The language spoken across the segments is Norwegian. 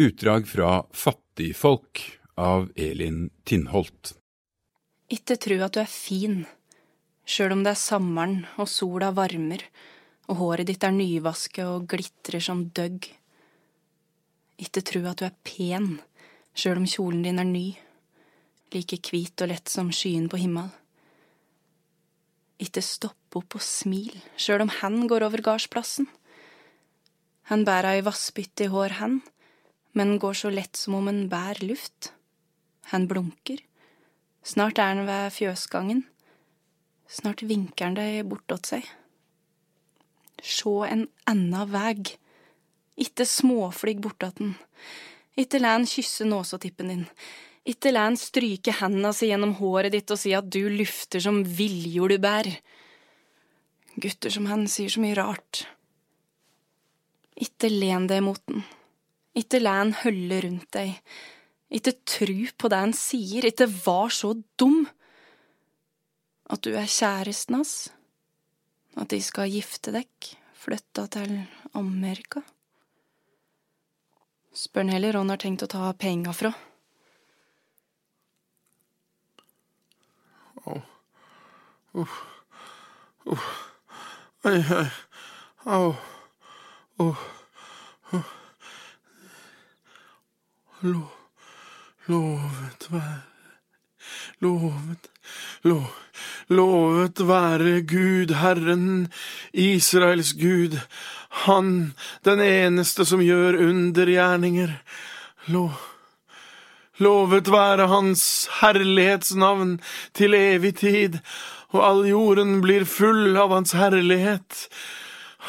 Utdrag fra Fattigfolk av Elin Tinnholt. Ikke tru at du er fin, sjøl om det er sommeren og sola varmer og håret ditt er nyvasket og glitrer som døgg. Ikke tru at du er pen, sjøl om kjolen din er ny, like hvit og lett som skyen på himmel. Ikke stopp opp og smil, sjøl om han går over gardsplassen. Han bærer ei vassbytte i hår, han, men går så lett som om en bær luft. Han blunker. Snart er han ved fjøsgangen. Snart vinker han deg bortåt seg sjå en anna veg. Itte småflyg bortatten. Itte la han kysse nåsetippen din. Itte la han stryke henda si gjennom håret ditt og si at du lufter som viljordbær. Gutter som han sier så mye rart. Itte len deg mot den. Itte læ han hølle rundt deg. Itte tru på det han sier. Itte var så dum. At du er kjæresten hans. At de skal gifte dekk, flytta til Amerika. Spør han heller han har tenkt å ta penga fra. Au. Uff. Uff. Oi, oi. Au. Uff. Lo, lovet være Lovet, lo, lovet være Gud, Herren, Israels Gud, Han, den eneste som gjør undergjerninger. Lo, lovet være Hans herlighetsnavn til evig tid, og all jorden blir full av Hans herlighet.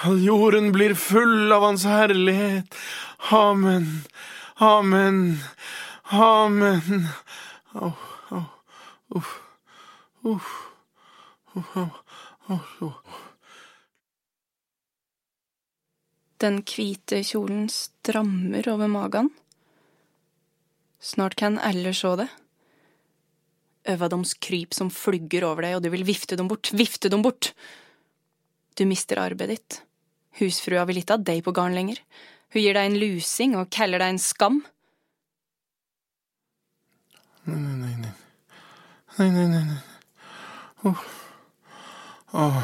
All jorden blir full av Hans herlighet. Amen, amen, amen. Au. Uff. Uff. Den hvite kjolen strammer over magen. Snart kan alle se det. Øvadoms kryp som flugger over deg, og du vil vifte dem bort, vifte dem bort. Du mister arbeidet ditt. Husfrua vil ikke ha deg på garn lenger. Hun gir deg en lusing og kaller deg en skam. Nei, nei, nei, nei. Nei, nei, nei. Oh. Oh.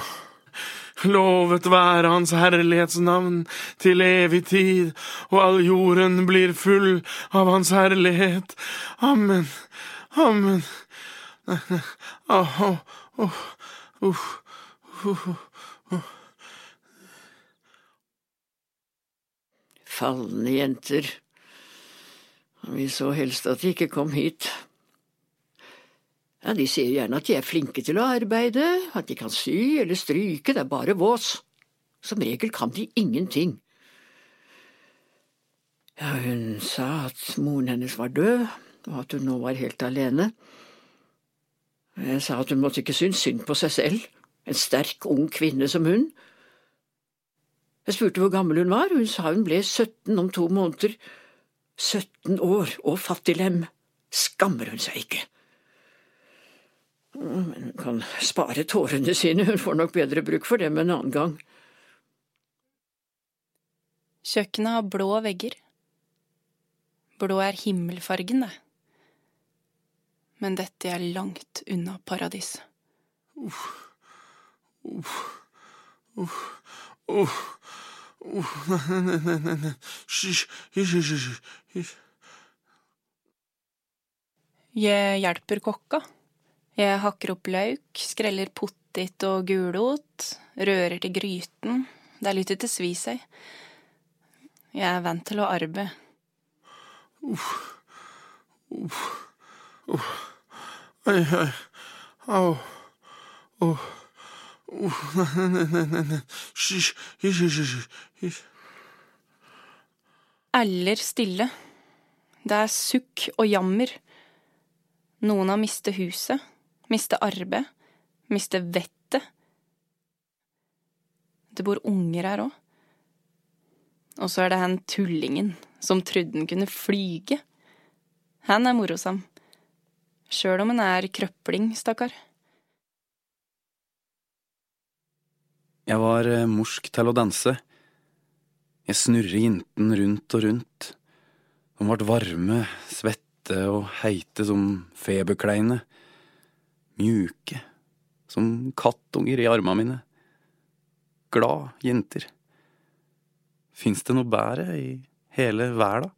Lovet være Hans herlighetsnavn til evig tid, og all jorden blir full av Hans herlighet. Amen. Amen. Nei, nei. Oh, oh, oh. oh, uh, uh. Falne jenter. Vi så helst at de ikke kom hit. Ja, De sier gjerne at de er flinke til å arbeide, at de kan sy eller stryke, det er bare vås. Som regel kan de ingenting. Ja, hun sa at moren hennes var død, og at hun nå var helt alene. Jeg sa at hun måtte ikke synes synd på seg selv, en sterk, ung kvinne som hun. Jeg spurte hvor gammel hun var, hun sa hun ble 17 om to måneder. 17 år og fattiglem. Skammer hun seg ikke? Men hun kan spare tårene sine, hun får nok bedre bruk for dem en annen gang. Kjøkkenet har blå vegger. Blå er himmelfargen, det. Men dette er langt unna paradis. Uff. Uff. Uff. Uff. Jeg hjelper kokka. Jeg hakker opp løk, skreller pottit og gulot, rører til gryten. Det er litt til svi seg. Jeg er vant til å arbeide. Uff. Uff. Uff. Oi, oi. Au. Uff. Aller stille. Det er sukk og jammer. Noen har mistet huset, mistet arbeid, mistet vettet. Det bor unger her òg. Og så er det han tullingen som trodde han kunne flyge. Han er morosam. Sjøl om han er krøpling, stakkar. Jeg var eh, morsk til å danse. Jeg snurrer jenten rundt og rundt. De vart varme, svette og heite som feberkleine. Mjuke, som kattunger i arma mine. Glad jenter. Fins det noe bedre i hele verda?